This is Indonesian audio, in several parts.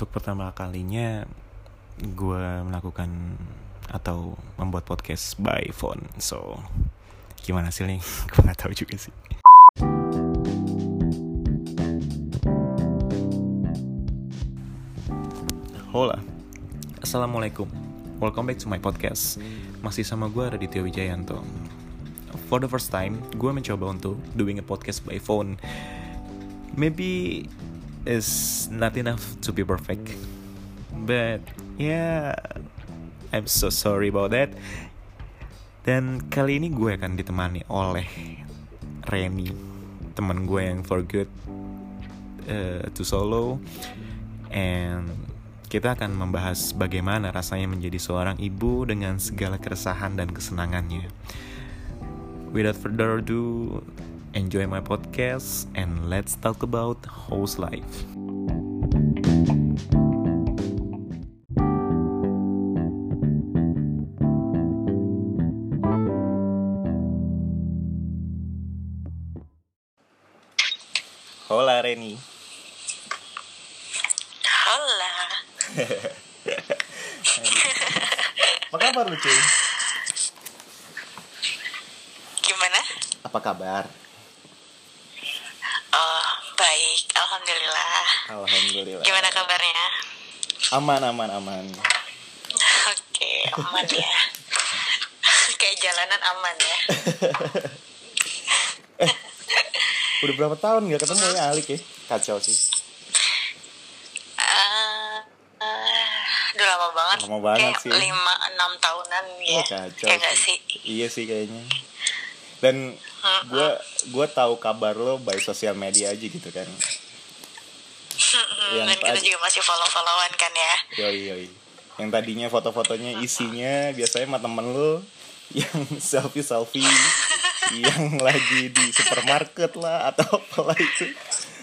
untuk pertama kalinya gue melakukan atau membuat podcast by phone. So gimana nih gue nggak tahu juga sih. Hola. Assalamualaikum. Welcome back to my podcast. Masih sama gue Raditya Wijayanto. For the first time Gue mencoba untuk Doing a podcast by phone. Maybe Is not enough to be perfect. But Yeah I'm so sorry about that. Dan kali ini gue akan ditemani oleh Reni Teman gue yang for good uh, To solo. And kita akan membahas bagaimana rasanya menjadi seorang ibu dengan segala keresahan dan kesenangannya. Without further ado, enjoy my podcast and let's talk about house life. Hola Reni. Hola. Apa kabar lu cuy? Gimana? Apa kabar? Oh, baik. Alhamdulillah. Alhamdulillah. Gimana kabarnya? Aman aman aman. Oke, aman ya. Kayak jalanan aman ya. Udah berapa tahun gak ketemu ya Alik ya? Kacau sih. Eh, eh, udah lama banget. Lama banget Kayak sih. lima enam tahunan ya. Oh, kacau ya nggak sih. sih? Iya sih kayaknya. Dan gue gue tahu kabar lo by sosial media aja gitu kan. Yang Dan kita juga masih follow-followan kan ya. Yoi yoi. Yang tadinya foto-fotonya isinya biasanya sama temen lo yang selfie selfie yang lagi di supermarket lah atau apalah itu.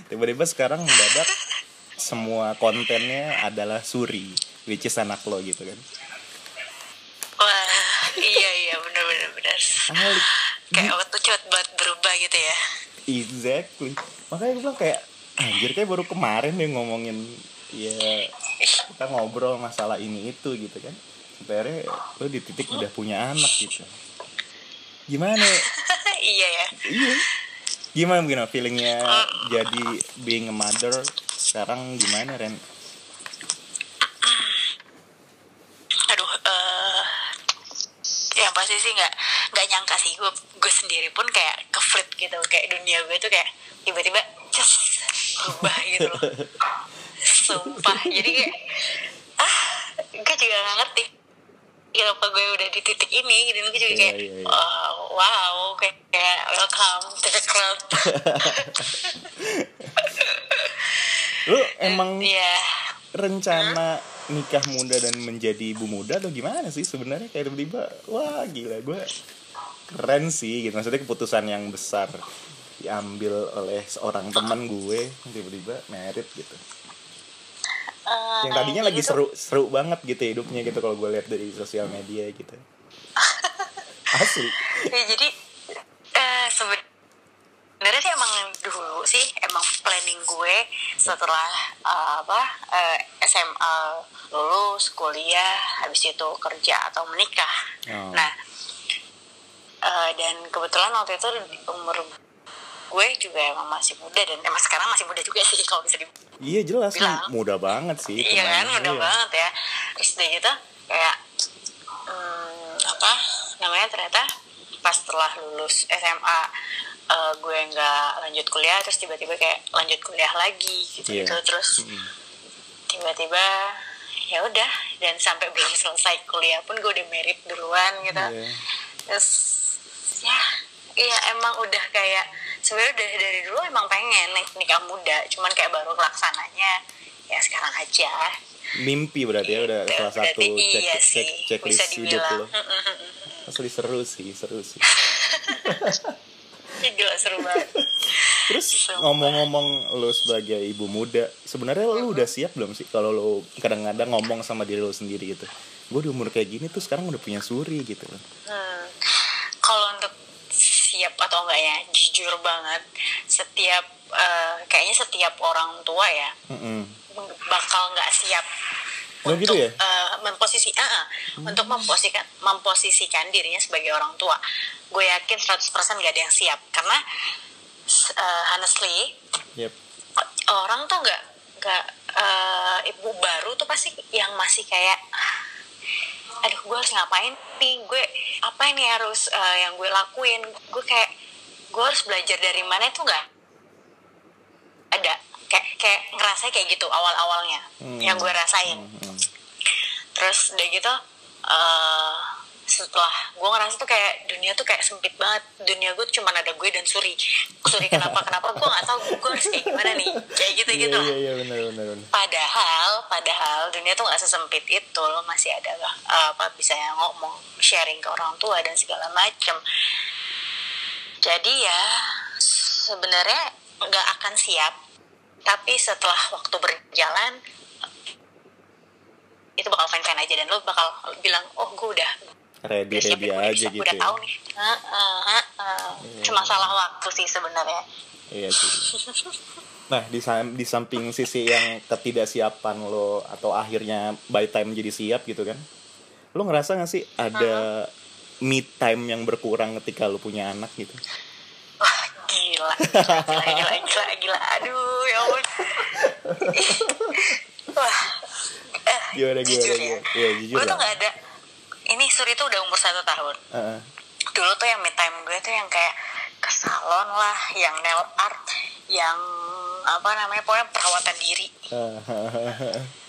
Tiba-tiba sekarang mendadak semua kontennya adalah suri, which is anak lo gitu kan. Wah, iya iya bener bener. Alik, Kayak waktu cepet banget berubah gitu ya. Exactly. Makanya gue bilang kayak anjir kayak baru kemarin deh ngomongin ya kita ngobrol masalah ini itu gitu kan. Sebenarnya lo di titik udah punya anak gitu. Gimana? iya ya. iya. Gimana gimana feelingnya jadi being a mother sekarang gimana Ren? aduh eh yang pasti sih nggak nggak nyangka sih gue gue sendiri pun kayak ke flip gitu kayak dunia gue tuh kayak tiba-tiba just berubah gitu loh. Sumpah. Jadi kayak ah gue juga nggak ngerti. Kenapa gue udah di titik ini gitu. Gue juga Iya, kayak iya, iya. oh, wow. Kayak, kayak welcome to the club. Lo emang ya rencana nikah muda dan menjadi ibu muda atau gimana sih sebenarnya? Kayak tiba-tiba wah gila gue keren sih gitu. Maksudnya keputusan yang besar diambil oleh seorang teman gue tiba-tiba merit gitu. Eh, yang tadinya lagi tuh- seru seru banget gitu hidupnya gitu kalau gue lihat dari sosial media gitu. Asli. Ya jadi eh sebenarnya sih emang dulu sih emang planning gue setelah eh, apa eh, SMA lulus kuliah habis itu kerja atau menikah. Oh. nah eh, dan kebetulan waktu itu umur gue juga emang masih muda dan emang sekarang masih muda juga sih kalau bisa dibilang iya jelas Bilang. mudah banget sih Iya kan, udah iya. banget ya. Terus udah gitu kayak hmm, apa namanya ternyata pas setelah lulus SMA eh, gue nggak lanjut kuliah terus tiba-tiba kayak lanjut kuliah lagi gitu gitu Iya. terus Mm. tiba-tiba ya udah dan sampai belum selesai kuliah pun gue udah merit duluan gitu Iya. terus ya iya emang udah kayak sebenarnya dari dari dulu emang pengen nik- nikah muda cuman kayak baru laksananya ya sekarang aja mimpi berarti ya udah Gitu. salah satu cek iya cek sih, checklist bisa hidup lo asli seru sih seru sih gila seru banget Terus ngomong-ngomong lo sebagai ibu muda, sebenarnya lo udah siap belum sih kalau lo kadang-kadang ngomong sama diri lo sendiri gitu? Gue di umur kayak gini tuh sekarang udah punya suri gitu. hmm. Siap atau enggak ya jujur banget setiap eh, kayaknya setiap orang tua ya bak bakal nggak siap Oh, untuk gitu ya? eh, memposisi ah, ah, untuk memposisikan memposisikan dirinya sebagai orang tua gue yakin 100% gak ada yang siap karena eh, honestly Yep. orang tuh nggak nggak eh, ibu baru tuh pasti yang masih kayak aduh gue harus ngapain nih gue apa ini harus eh, yang gue lakuin gue kayak gue harus belajar dari mana itu nggak ada kayak kayak ngerasa kayak gitu awal awalnya Hmm. yang gue rasain Hmm. terus udah gitu eh setelah gue ngerasa tuh kayak dunia tuh kayak sempit banget. Dunia gue cuma ada gue dan Suri. Suri kenapa kenapa? Gue nggak tahu gue harus kayak gimana nih. Kayak gitu Iya gitu iya iya benar benar benar. padahal padahal dunia tuh nggak sesempit itu. Lo masih ada lah eh, apa bisa yang ngomong sharing ke orang tua dan segala macem. Jadi ya sebenarnya nggak akan siap. Tapi setelah waktu berjalan itu bakal fine fine aja dan lo bakal bilang oh gue udah Ready ready aja gitu. udah ya. tahu nih Heeh, heeh. cuma salah waktu sih sebenarnya Iya sih. Nah, di, di samping sisi yang ketidaksiapan lo atau akhirnya by time jadi siap gitu kan. Lo ngerasa gak sih ada me time yang berkurang ketika lo punya anak gitu? Wah, gila, gila, gila, gila, gila, aduh, ya ampun. Wah, eh, Gimana, gimana, jujur ya, gimana? Iya, jujur gue tuh gak ada, ini Suri tuh udah umur satu tahun. Heeh. Dulu tuh yang me time gue tuh yang kayak ke salon lah, yang nail art, yang apa namanya, pokoknya perawatan diri.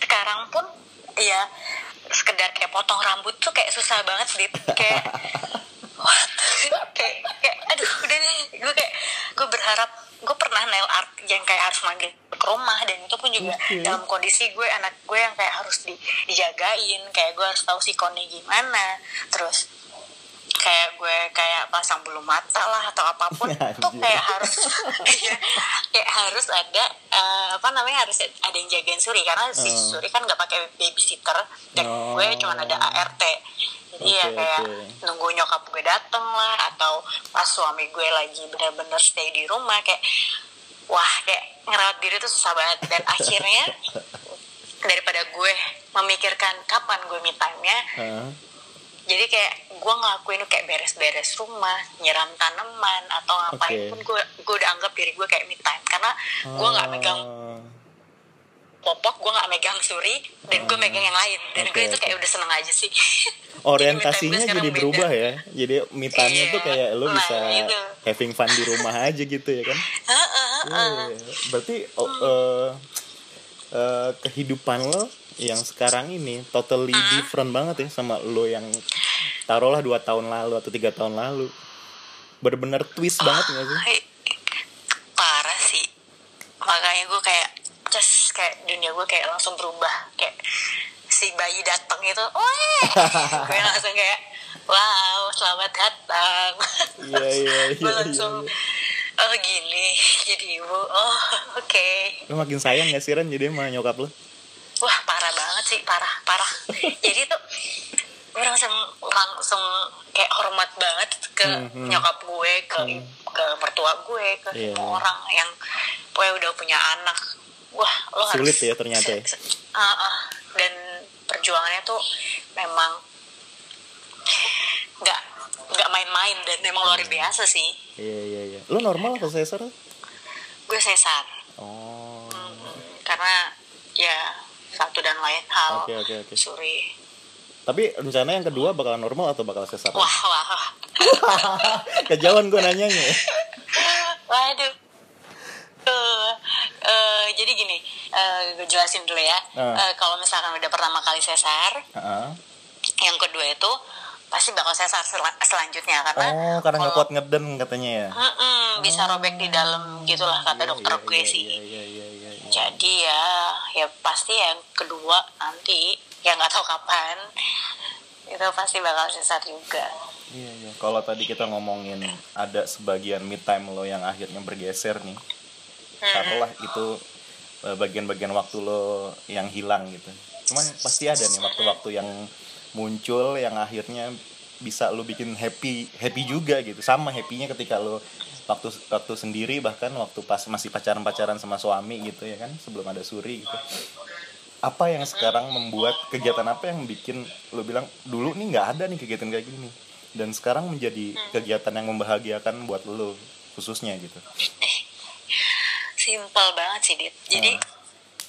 Sekarang pun, ya sekedar kayak potong rambut tuh kayak susah banget sih, kayak what? kayak kayak aduh udah deh gue kayak gue berharap gue pernah nail art yang kayak harus manggil ke rumah dan itu pun juga Oke. dalam kondisi gue anak gue yang kayak harus di, dijagain kayak gue harus tahu sikonnya gimana terus kayak gue kayak pasang bulu mata lah atau apa pun tuh Anjir. kayak harus iya, kayak harus ada eh, apa namanya harus ada yang jagain Suri karena si Oh. Suri kan nggak pakai babysitter dan Oh. gue cuma ada ART jadi ya Oke, kayak oke. nunggu nyokap gue dateng lah atau pas suami gue lagi bener-bener stay di rumah kayak wah kayak ngerawat diri tuh susah banget dan akhirnya daripada gue memikirkan kapan gue me time-nya Heeh. jadi kayak gue ngelakuin kayak beres-beres rumah nyiram tanaman atau ngapain Oke. pun gue gue udah anggap diri gue kayak me time karena gue nggak megang Oh. popok gue nggak megang suri dan gue megang yang lain dan Oke, gue itu kayak udah seneng aja sih orientasinya Jadi time jadi beda. berubah ya jadi me time-nya Iya, tuh kayak lo nah, bisa itu. having fun di rumah aja gitu ya kan Heeh, Iya, iya, iya. berarti oh, eh, eh, kehidupan lo yang sekarang ini totally different banget ya sama lo yang taruhlah dua tahun lalu atau tiga tahun lalu. Bener-bener twist banget nggak sih? Hai, parah sih. Makanya gue kayak just kayak dunia gue kayak langsung berubah. Kayak si bayi datang itu wah gue langsung kayak wow selamat datang. Iya, iya, iya, iya, langsung oh gini jadi ibu. Oh oke. Lo makin sayang gak sih Ren? Jadi sama nyokap lo wah parah banget sih parah parah. Jadi tuh gue langsung langsung kayak hormat banget ke Hmm, hmm. nyokap gue ke ke mertua gue ke Iya. semua orang yang pokoknya udah punya anak wah lo Sulit harus ya ternyata ya? Ah, ah. dan perjuangannya tuh memang nggak nggak main-main dan memang luar biasa sih iya iya iya lo normal atau sesar gue sesar oh Hmm, karena ya satu dan lain hal Oke, oke, oke. suri tapi rencana yang kedua bakal normal atau bakal sesar wah wah kejauhan gue nanyanya. Ya waduh. Eh, eh, jadi gini eh, gue jelasin dulu ya. Ah. Eh, kalau misalkan udah pertama kali sesar Heeh. yang kedua itu pasti bakal sesar sel- selanjutnya karena oh karena nggak kuat ngeden katanya ya? Mm-mm, bisa robek di dalam gitulah kata Iya, dokter iya, gue iya, sih. iya iya iya iya, iya. jadi ya ya pasti yang kedua nanti yang nggak tahu kapan itu pasti bakal sesar juga Iya, iya. Kalau tadi kita ngomongin ada sebagian mid time lo yang akhirnya bergeser nih. Taruhlah itu eh, bagian-bagian waktu lo yang hilang gitu. Cuman pasti ada nih waktu-waktu yang muncul yang akhirnya bisa lo bikin happy happy juga gitu. Sama happynya ketika lo waktu waktu sendiri bahkan waktu pas masih pacaran-pacaran sama suami gitu ya kan sebelum ada suri gitu. Apa yang sekarang membuat kegiatan apa yang bikin lo bilang dulu nih nggak ada nih kegiatan kayak gini dan sekarang menjadi kegiatan yang membahagiakan buat lo khususnya gitu Simpel banget sih, Dit. Jadi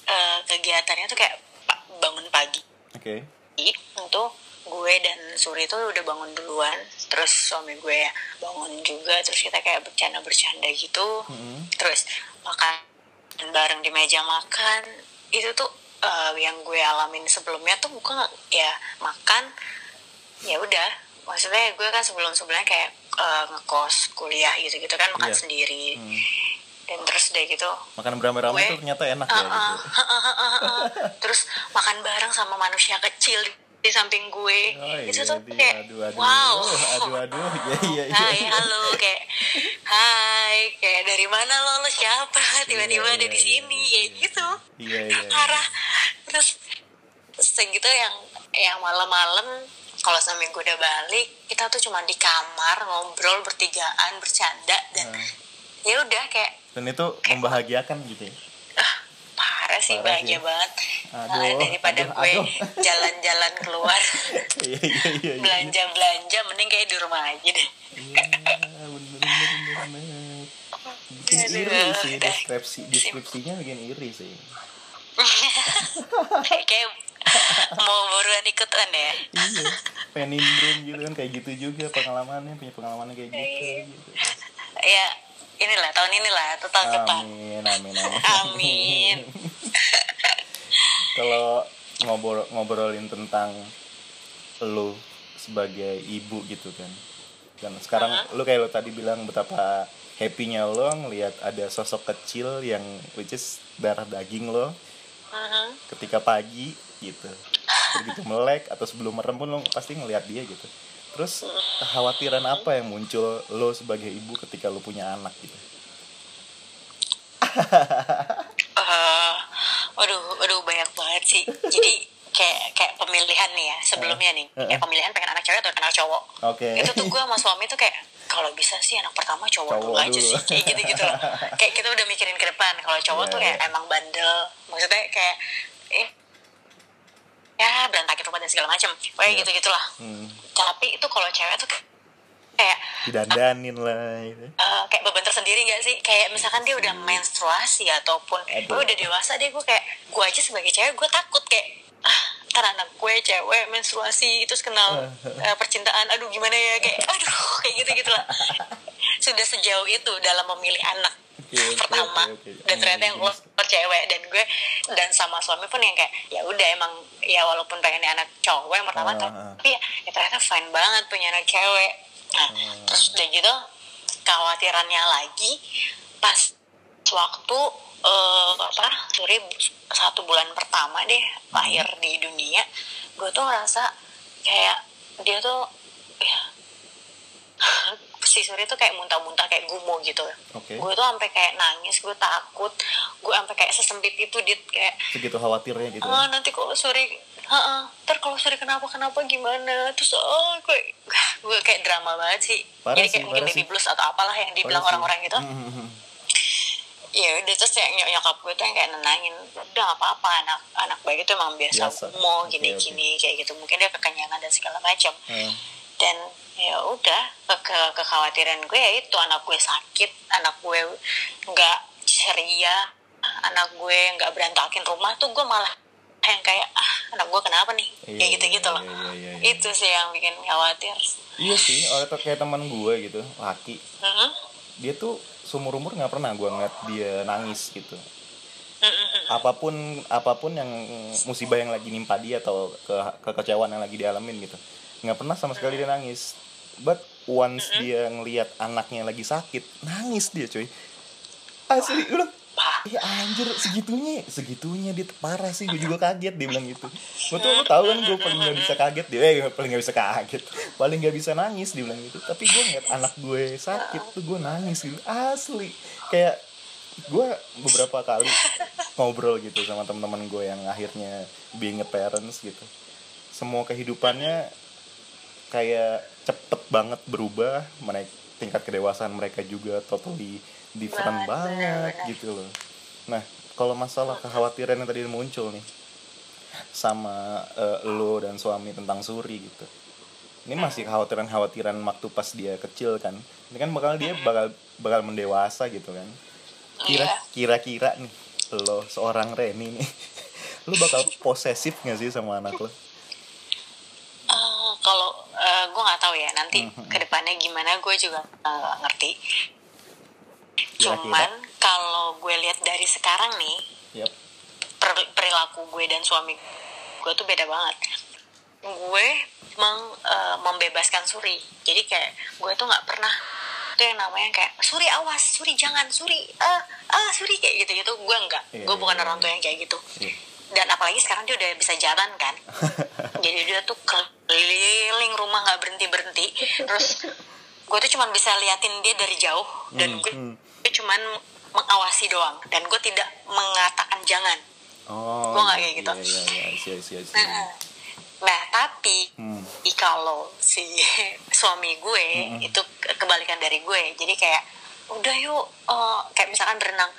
eh, kegiatannya tuh kayak bangun pagi. oke Untuk gue dan Suri tuh udah bangun duluan. Terus suami gue ya bangun juga. Terus kita kayak bercanda-bercanda gitu. Mm-mm. Terus makan bareng di meja makan. Itu tuh eh, yang gue alamin sebelumnya tuh bukan ya makan ya udah maksudnya gue kan sebelum sebelumnya kayak eh, ngekos kuliah gitu gitu kan makan Iya. sendiri Hmm. dan terus deh gitu makan beramai-ramai Gue- tuh ternyata enak ya gitu terus makan bareng sama manusia kecil di, samping gue Oh, itu iya, tuh dia. kayak aduh aduh wow aduh aduh iya iya iya Hai, halo, kayak Hai, kayak dari mana lo, lo siapa? Tiba-tiba Iya, ada iya, di iya, sini, iya, kayak iya. gitu. iya iya iya. Terus segitu yang yang malam-malam kalau gue udah balik, kita tuh cuma di kamar ngobrol bertigaan, bercanda dan Nah, ya udah kayak dan itu membahagiakan gitu ya? Ah, parah sih Parah bahagia sih. banget. Aduh, Nah, daripada aduh, gue jalan-jalan keluar. Iya iya iya belanja-belanja mending kayak di rumah aja deh. Iya, bener bener bener bikin Aduh, iri sih deskripsi deskripsinya bikin iri sih. Kayak mau buruan ikutan ya iya pengen nimbrung gitu kan kayak gitu juga pengalamannya punya pengalaman kayak gitu Iya. gitu ya inilah tahun inilah atau tahun depan amin amin amin Amin. kalau ngobrol ngobrolin tentang lu sebagai ibu gitu kan dan sekarang Uh-huh. lu kayak lu tadi bilang betapa happy-nya lo ngelihat ada sosok kecil yang which is darah daging lo Mhm. ketika pagi gitu. Begitu melek atau sebelum merem pun lo pasti ngelihat dia gitu. Terus kekhawatiran apa yang muncul lo sebagai ibu ketika lo punya anak gitu? Eh, waduh waduh banyak banget sih. Jadi kayak kayak pemilihan nih ya sebelumnya nih. Uh-uh. kayak pemilihan pengen anak cewek atau anak cowok. Oke. Itu tuh gue sama suami tuh kayak kalau bisa sih anak pertama cowok, Cowok dulu. aja sih kayak gitu gitu loh kayak kita udah mikirin ke depan kalau cowok Iya, tuh kayak iya. emang bandel. Maksudnya kayak eh ya berantakin rumah dan segala macam kayak Iya. gitu gitulah hmm, tapi itu kalau cewek tuh kayak didandanin lah gitu. eh, kayak beban tersendiri gak sih? Kayak misalkan dia udah menstruasi ataupun gue udah dewasa deh gue kayak gue aja sebagai cewek gue takut kayak ah ntar anak gue cewek menstruasi terus kenal eh, percintaan aduh gimana ya kayak aduh kayak gitu gitulah sudah sejauh itu dalam memilih anak oke, pertama oke, oke. dan ternyata yang keluar cewek dan gue dan sama suami pun yang kayak ya udah emang ya walaupun pengen anak cowok yang pertama ah. tapi ya, ya ternyata fine banget punya anak cewek nah Hmm. terus udah gitu kekhawatirannya lagi pas waktu eh, apa sorry satu bulan pertama deh lahir di dunia gue tuh ngerasa kayak dia tuh ya si Suri tuh kayak muntah-muntah kayak gumo gitu. Oke. gue tuh sampai kayak nangis gue takut gue sampai kayak sesempit itu dit kayak segitu khawatirnya gitu ah nanti kalau Suri Heeh, ntar kalau Suri kenapa kenapa gimana? Terus oh gue gue kayak drama banget sih. Parah jadi sih, kayak mungkin baby sih. blues atau apalah yang dibilang orang-orang gitu. Hmm, hmm, hmm. Ya udah terus nyok- nyokap gue tuh yang kayak nenangin udah gak apa-apa anak anak baik itu emang biasa, Biasa. mau Oke, gini oke. gini kayak gitu mungkin dia kekenyangan dan segala macam Hmm. dan ya udah ke, ke- kekhawatiran gue ya itu anak gue sakit anak gue nggak ceria anak gue nggak berantakin rumah tuh gue malah yang kayak ah anak gue kenapa nih Iya, kayak gitu gitu loh iya, iya, iya, iya. itu sih yang bikin khawatir iya sih oleh tuh kayak teman gue gitu laki Mhm. dia tuh seumur umur nggak pernah gue ngeliat dia nangis gitu. Apa pun apa pun yang musibah yang lagi nimpa dia atau ke kekecewaan yang lagi dialamin gitu nggak pernah sama sekali dia nangis. But once dia ngelihat anaknya lagi sakit nangis dia cuy. Asli gue Pah. Iya anjir segitunya segitunya dia parah sih gue juga kaget dia bilang gitu. Gue tuh lu tahu kan gue paling nggak bisa kaget dia. Eh paling nggak bisa kaget. Paling nggak bisa nangis dia bilang gitu. Tapi gue ngeliat anak gue sakit tuh gue nangis gitu. Asli. Kayak gue beberapa kali ngobrol gitu sama teman-teman gue yang akhirnya being a parents gitu. Semua kehidupannya kayak cepet banget berubah. Mereka tingkat kedewasaan mereka juga totally different Banget, banget benar-benar. gitu loh. Nah kalau masalah kekhawatiran yang tadi muncul nih sama eh, lo dan suami tentang Suri gitu. Ini masih kekhawatiran-khawatiran waktu pas dia kecil kan. Ini kan bakal dia bakal bakal mendewasa gitu kan. Kira Iya. kira-kira nih lo seorang Reni nih lo bakal posesif gak sih sama anak lo? Eh, kalau gue nggak tahu ya nanti ke depannya gimana gue juga eh, nggak ngerti Kira-kira? cuman kalau gue lihat dari sekarang nih yep. per- perilaku gue dan suami gue tuh beda banget gue meng- eh, membebaskan Suri jadi kayak gue tuh nggak pernah tuh yang namanya kayak Suri awas Suri jangan Suri ah ah Suri kayak gitu gitu gue enggak Iya, gue bukan iya, orang iya. tua yang kayak gitu Iya. dan apalagi sekarang dia udah bisa jalan kan jadi dia tuh keliling rumah nggak berhenti berhenti terus gue tuh cuman bisa liatin dia dari jauh dan Hmm, gue hmm. Gue cuman mengawasi doang dan gue tidak mengatakan jangan oh Gua nggak kayak gitu. iya iya iya I see, I see, I see. Nah, nah tapi Hmm. kalau si suami gue Mm-mm. itu ke- kebalikan dari gue jadi kayak udah yuk eh, kayak misalkan berenang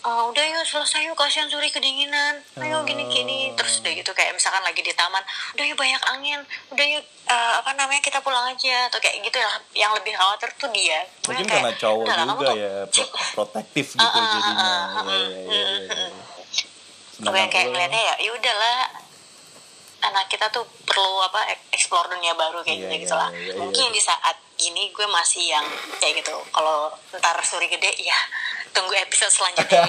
"Eh, udah yuk selesai yuk kasihan suri kedinginan. Ayo gini gini. Terus udah gitu kayak misalkan lagi di taman udah yuk banyak angin. Udah yuk eh, apa namanya kita pulang aja. Atau kayak gitu lah yang lebih khawatir tuh dia. Mungkin yang karena kayak, cowok "Udah lah, kamu juga tuh ya pro- protektif gitu jadinya. Iya, iya, iya, kayak lo- ngeliatnya ya ya udahlah anak kita tuh perlu apa ek- explore dunia baru kayak Iya, gitu gitu lah. iya, mungkin iya. di saat gini gue masih yang kayak gitu. Kalau ntar suri gede ya tunggu episode selanjutnya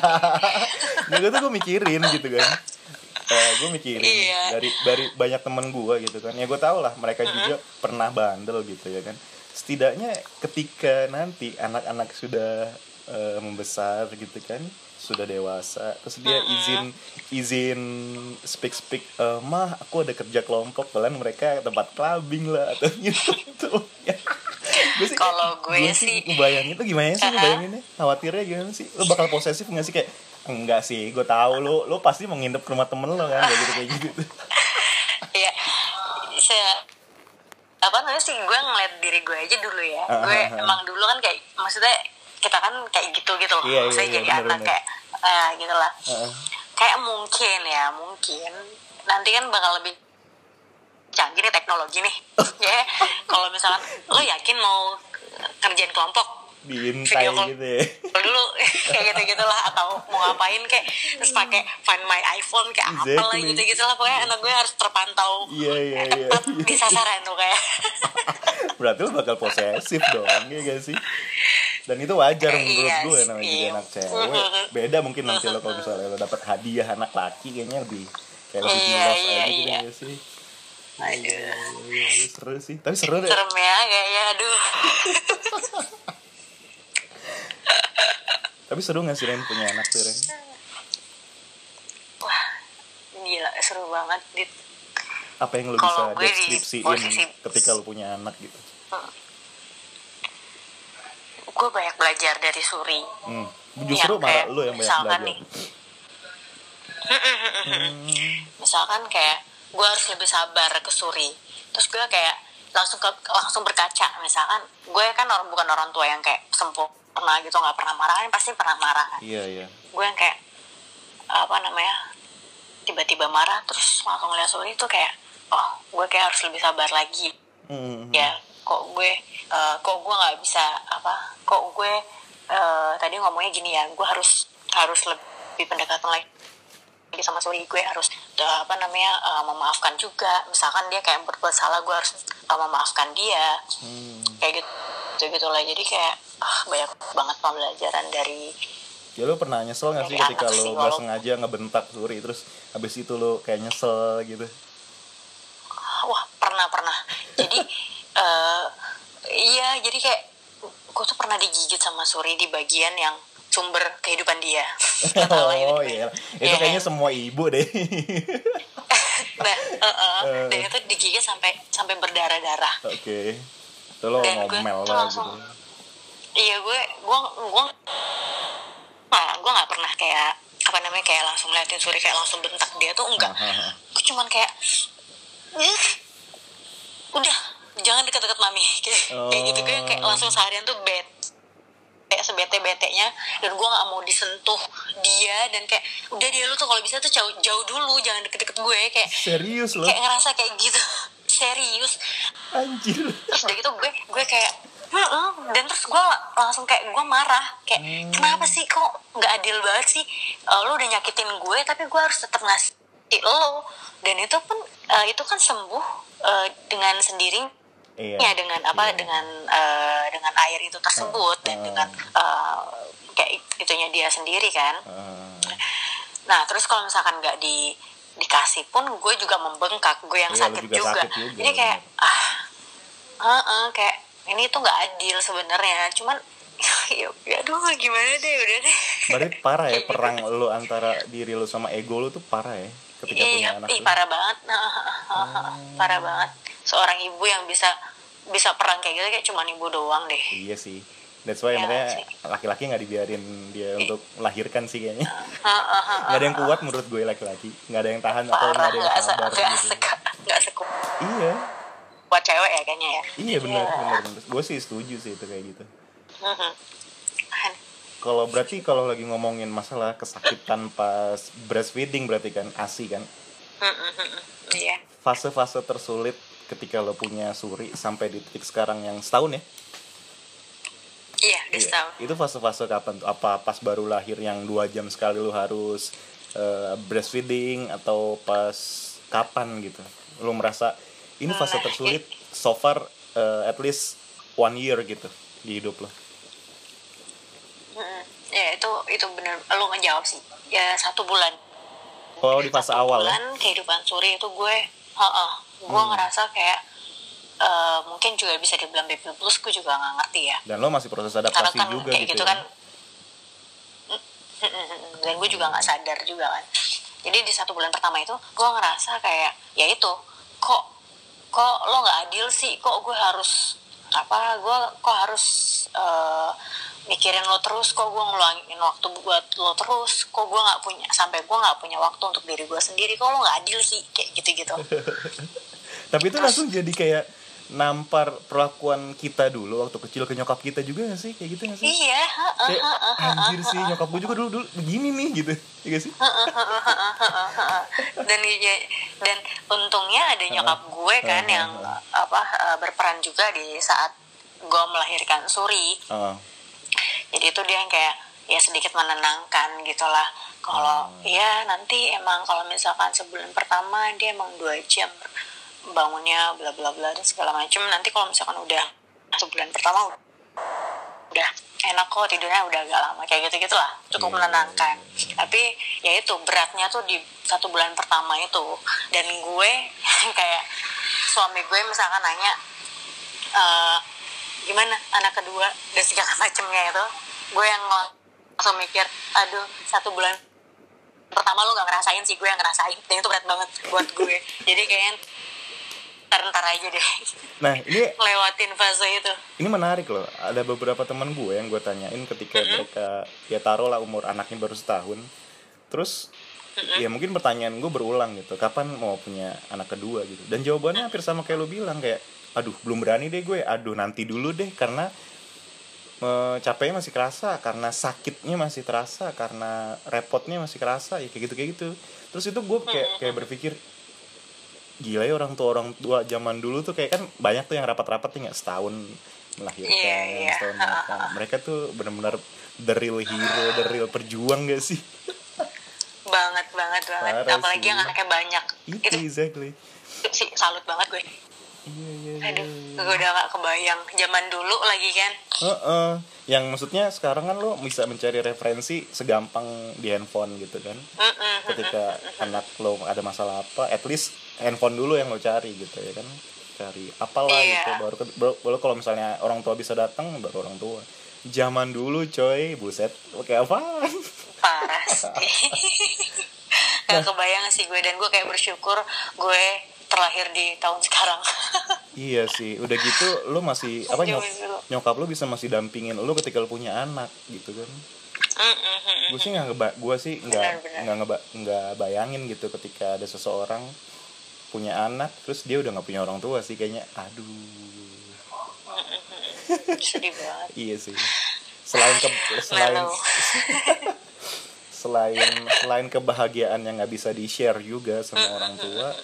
nah gue tuh gue mikirin gitu kan. Eh, gue mikirin Iya. dari dari banyak temen gue gitu kan. Ya gue tau lah mereka juga pernah bandel gitu ya kan. Setidaknya ketika nanti anak-anak sudah eh, membesar gitu kan sudah dewasa terus dia izin izin speak speak eh, mah aku ada kerja kelompok kalian mereka tempat clubbing lah atau gitu gitu Kalau gue gua sih- ngebayangin itu gimana sih ngebayanginnya? Khawatirnya gimana sih? Lo bakal posesif gak sih? Kayak enggak sih gue tahu lo lo pasti mau nginep ke rumah temen lo kan kayak gitu kayak gitu. Ya se apa namanya sih gue ngeliat diri gue aja dulu ya. Gue emang dulu kan kayak maksudnya kita kan kayak gitu gitu loh. Iya, iya, maksudnya iya, jadi bener, anak bener. kayak eh gitu lah. Heeh. kayak mungkin ya mungkin. Nanti kan bakal lebih canggih nih teknologi nih ya kalau misalkan lo yakin mau kerjain kelompok diintai Video call. gitu ya dulu kayak gitu gitulah atau mau ngapain kayak terus pakai find my iPhone kayak apa lah Exactly. gitu gitulah pokoknya anak gue harus terpantau Iya, iya, iya. tepat di sasaran tuh kayak berarti lo bakal posesif dong ya gak sih dan itu wajar Eh, menurut iya gue namanya jadi sih. anak cewek beda mungkin nanti lo kalau misalnya lo dapet hadiah anak laki kayaknya lebih kayak lebih Iya, love iya, aja gitu iya. ya sih aduh seru sih. Tapi seru deh. Serem ya kayaknya aduh. Tapi seru gak sih Ren punya anak tuh Ren? Wah gila seru banget dit. Apa yang lo Kalau bisa di deskripsiin posisi- ketika lo punya anak gitu? Gue banyak belajar dari Suri. Hmm. justru Yang malah kayak lo yang banyak misalkan belajar. nih. misalkan kayak gue harus lebih sabar ke Suri. Terus gue kayak langsung ke, langsung berkaca. Misalkan gue kan orang bukan orang tua yang kayak sempurna gitu nggak pernah marah. Kan pasti pernah marah kan. Iya iya. Gue yang kayak apa namanya tiba-tiba marah terus langsung lihat Suri itu kayak oh gue kayak harus lebih sabar lagi. Hmm. ya kok gue eh, kok gue nggak bisa apa kok gue eh, tadi ngomongnya gini ya gue harus harus lebih pendekatan lagi sama Suri gue harus eh, apa namanya eh, memaafkan juga. Misalkan dia kayak berbuat salah gue harus eh, memaafkan dia. Hmm. kayak gitu gitu lah. Jadi kayak ah banyak banget pembelajaran dari Ya lo pernah nyesel gak sih ketika lo sih, gak walau- sengaja ngebentak Suri terus habis itu lo kayak nyesel gitu? Wah pernah pernah. Jadi eh iya jadi kayak gue tuh pernah digigit sama Suri di bagian yang sumber kehidupan dia. Lah oh iya. Itu Iya. kayaknya semua ibu deh. Nah eh, eh, Eh. dan itu digigit sampai sampai berdarah darah oke. Itu lo Dan gue ngomel tuh lah langsung- gitu. Iya gue gue gue nah, gue nggak pernah kayak apa namanya kayak langsung liatin Suri kayak langsung bentak dia tuh enggak. Gue cuman kayak "Ih, udah jangan deket-deket mami. Kayak, kayak gitu gue kayak Oh. langsung seharian tuh kayak sebete-betenya dan gue nggak mau disentuh dia dan kayak udah dia lu tuh kalau bisa tuh jauh jauh dulu jangan deket-deket gue kayak serius loh kayak ngerasa kayak gitu. Serius. Anjir. Terus udah gitu gue gue kayak "Heeh." dan terus gue langsung kayak gue marah kayak Hmm. kenapa sih kok nggak adil banget sih? Eh, lu udah nyakitin gue tapi gue harus tetap ngasih lo. Dan itu pun eh, itu kan sembuh eh, dengan sendirinya iya ya dengan apa Iya. dengan eh, dengan air itu tersebut dan Hmm. dengan eh, kayak itunya dia sendiri kan Ah, Nah, terus kalau misalkan nggak di dikasih pun gue juga membengkak, gue yang Iya, sakit juga juga. sakit juga, Jadi kayak ah, heeh, kayak ini tuh nggak adil sebenarnya. Cuman ya, aduh gimana deh udah deh. berarti parah ya gitu. perang lu antara diri lu sama ego lu tuh parah ya ketika punya Iya, anak ih lu. parah banget, Nah, parah banget. Seorang ibu yang bisa bisa perang kayak gitu kayak cuman ibu doang deh. iya sih That's why Iya makanya laki-laki nggak dibiarin dia untuk melahirkan sih kayaknya. Nggak ada yang kuat menurut gue laki-laki. Nggak ada yang tahan atau nggak Parah, ada yang sabar gitu. nggak sekuat Iya, cewek ya kayaknya ya. iya benar, benar, benar. Gue sih setuju sih itu kayak gitu. Mhm. Kalau berarti kalau lagi ngomongin masalah kesakitan pas breastfeeding berarti kan ASI kan. Iya. Fase-fase tersulit ketika lo punya suri sampai di titik sekarang yang setahun ya. Iya, udah Iya. setahun. Itu fase-fase kapan tuh? Apa pas baru lahir yang dua jam sekali lu harus eh, breastfeeding atau pas kapan gitu? Lu merasa ini fase Nah, tersulit so far eh, at least one year gitu di hidup lo. Mm-mm. Ya itu itu bener lo ngejawab sih. Ya satu bulan. Oh di fase Satu awal ya? bulan kehidupan suri itu gue, heeh, gue Hmm. ngerasa kayak eh, mungkin juga bisa dibilang baby blues. Gue juga nggak ngerti ya. Dan lo masih proses Karena adaptasi kan juga kayak gitu, gitu ya? kan. Mm-mm. Dan gue juga nggak sadar juga kan. Jadi di satu bulan pertama itu gue ngerasa kayak ya itu kok kok lo nggak adil sih kok gue harus apa gue kok harus eh, mikirin lo terus kok gue ngeluangin waktu buat lo terus kok gue nggak punya sampai gue nggak punya waktu untuk diri gue sendiri kok lo nggak adil sih kayak gitu gitu Tapi itu langsung jadi kayak nampar perlakuan kita dulu waktu kecil ke nyokap kita juga gak sih? Kayak gitu gak sih? iya Kayak anjir sih nyokap gue juga dulu dulu begini nih gitu. Iya gak sih? dan ya, dan untungnya ada nyokap gue kan yang apa eh, berperan juga di saat gue melahirkan Suri Heeh. jadi itu dia yang kayak ya sedikit menenangkan gitulah kalau ya nanti emang kalau misalkan sebulan pertama dia emang dua jam bangunnya bla bla bla dan segala macem. Nanti kalau misalkan udah sebulan pertama udah enak kok tidurnya udah agak lama kayak gitu gitulah cukup Iya. menenangkan. Tapi ya itu beratnya tuh di satu bulan pertama itu. Dan gue kayak suami gue misalkan nanya eh, gimana anak kedua? Dan segala macemnya itu. Gue yang langsung mikir aduh satu bulan pertama lu gak ngerasain sih gue yang ngerasain. Dan itu berat banget buat gue. Jadi kayaknya ntar ntar aja deh Nah ini lewatin fase itu ini menarik loh. Ada beberapa teman gue yang gue tanyain ketika mereka ya taruh lah umur anaknya baru setahun. Terus ya mungkin pertanyaan gue berulang gitu. Kapan mau punya anak kedua gitu? Dan jawabannya hampir sama kayak lo bilang kayak, aduh belum berani deh gue. Aduh nanti dulu deh karena capeknya masih kerasa, karena sakitnya masih terasa, karena repotnya masih kerasa, ya kayak gitu kayak gitu. Terus itu gue kayak kayak berpikir gila ya orang tua orang tua zaman dulu tuh kayak kan banyak tuh yang rapat-rapat nih nggak setahun melahirkan Iya, iya. setahun makan mereka tuh benar-benar the real hero the real perjuang gak sih? Banget banget banget. Parah apalagi sih. yang anaknya banyak. Itu itu exactly. Sih salut banget gue iya iya iya aduh gue udah gak kebayang. Zaman dulu lagi kan? Heeh. yang maksudnya sekarang kan lo bisa mencari referensi segampang di handphone gitu kan. Mm-mm. ketika anak lo ada masalah apa at least handphone dulu yang lo cari gitu ya kan. Cari apalah Iya. gitu baru baru, baru kalau misalnya orang tua bisa datang baru orang tua. Zaman dulu coy buset. Oke apa parah sih. Gak kebayang sih gue. Dan gue kayak bersyukur gue terlahir di tahun sekarang. Iya sih udah gitu lo masih apa nyok, Zaman dulu. nyokap lo bisa masih dampingin lo ketika lo punya anak gitu kan? Mm-mm. gue sih nggak gue sih nggak nggak nggak bayangin gitu ketika ada seseorang punya anak terus dia udah nggak punya orang tua sih kayaknya. Aduh. Sedih banget. Iya sih. Selain ke selain selain selain kebahagiaan yang nggak bisa di share juga sama orang tua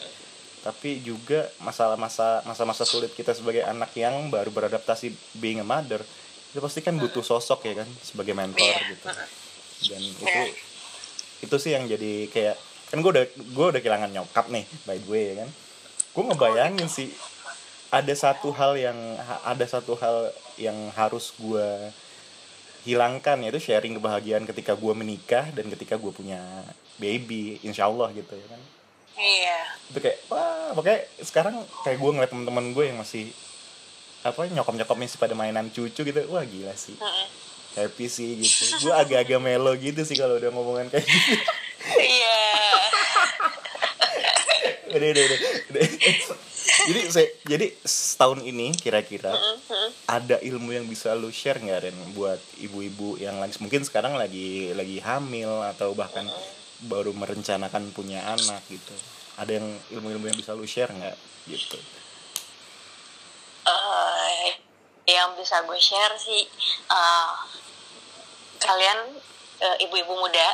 tapi juga masalah-masa masa-masa sulit kita sebagai anak yang baru beradaptasi being a mother itu pasti kan butuh sosok ya kan sebagai mentor Iya. gitu. dan itu Benar. itu sih yang jadi kayak kan gue udah gue udah kehilangan nyokap nih by the way ya kan. Gue ngebayangin sih ada satu hal yang ada satu hal yang harus gue hilangkan yaitu sharing kebahagiaan ketika gue menikah dan ketika gue punya baby insya Allah gitu ya kan Iya. itu kayak wah makanya sekarang kayak gue ngeliat teman-teman gue yang masih apa nyokap nyokap masih pada mainan cucu gitu wah gila sih Mm-mm. happy sih gitu gue agak-agak melo gitu sih kalau udah ngomongan kayak gitu Iya. udah, udah, udah, udah. jadi saya, jadi setahun ini kira-kira Mhm. ada ilmu yang bisa lu share nggak Ren buat ibu-ibu yang lagi mungkin sekarang lagi lagi hamil atau bahkan baru merencanakan punya anak gitu. Ada yang ilmu-ilmu yang bisa lu share nggak? Gitu. Eh, yang bisa gue share sih eh, kalian eh, ibu-ibu muda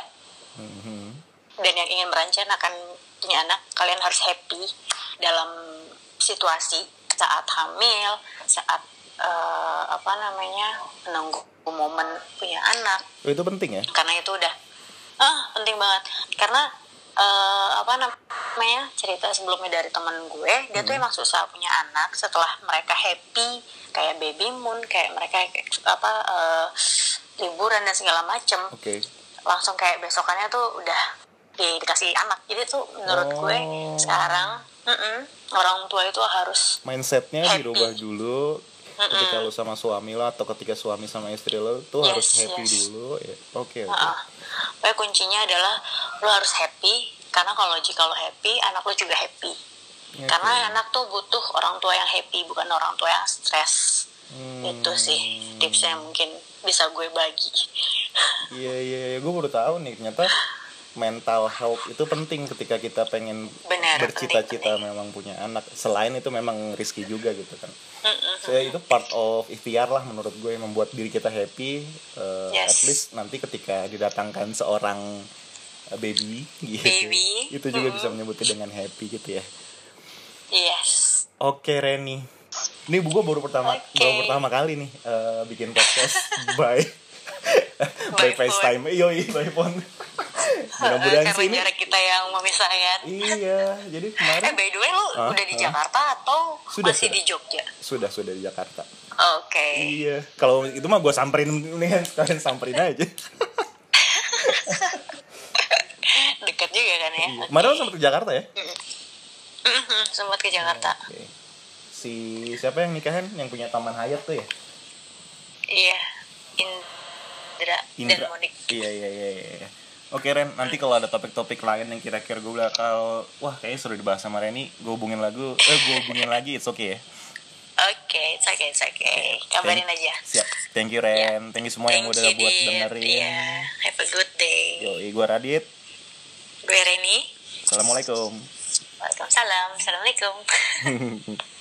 Mhm. dan yang ingin merencanakan punya anak kalian harus happy dalam situasi saat hamil saat eh, apa namanya menunggu momen punya anak. Oh, itu penting ya? Karena itu udah ah penting banget. Karena eh, apa namanya cerita sebelumnya dari temen gue dia tuh emang susah punya anak setelah mereka happy kayak baby moon kayak mereka apa eh, liburan dan segala macem. Oke. Langsung kayak besokannya tuh udah di- dikasih anak. Jadi tuh menurut gue Oh. sekarang mm-mm, orang tua itu harus mindsetnya Happy. dirubah dulu ketika lu sama suami lo atau ketika suami sama istri lo tuh Yes, harus happy yes. dulu ya oke oke Heeh. Pokoknya kuncinya adalah lo harus happy karena kalau jika lo happy anak lo juga happy Oke. karena anak tuh butuh orang tua yang happy bukan orang tua yang stres Hmm. itu sih tipsnya yang mungkin bisa gue bagi Iya iya iya gue baru tahu nih ternyata mental health itu penting ketika kita pengen bercita-cita memang punya anak. Selain itu memang risky juga gitu kan. Saya itu part of ikhtiar lah menurut gue membuat diri kita happy. eh, Yes. At least nanti ketika didatangkan seorang eh, baby gitu. Baby. Itu juga Mm-mm. bisa menyebutnya dengan happy gitu ya. yes Oke Reni. Ini gue baru pertama Oke. baru pertama kali nih eh, bikin podcast by by FaceTime. Iya, by phone. Mudah-mudahan sih ini jarak kita yang memisahkan Iya, jadi eh kemarin by the way lo Hah? udah di Hah? Jakarta atau Sudah, masih sudah. di Jogja sudah sudah di Jakarta. oke Iya, kalau itu mah gue samperin nih sekalian samperin aja. deket juga kan ya Iya. Kemarin lo sempet ke Jakarta ya? Mhm, sempat ke Jakarta Oke. Si siapa yang nikahan yang punya Taman Hayat tuh ya? iya Indra, Indra. dan Monik Iya iya iya. iya. Oke Ren, nanti kalau ada topik-topik lain yang kira-kira gue bakal wah kayaknya seru dibahas sama Reni, gue hubungin lagu, eh gue hubungin lagi, it's okay ya. Oke, it's okay, it's okay. Kabarin Thank- aja. Siap. Thank you Ren, thank you semua yang udah you, buat dengerin. Iya, have a good day. Yoi, gue Radit. Gue Reni. Assalamualaikum. Waalaikumsalam. Assalamualaikum.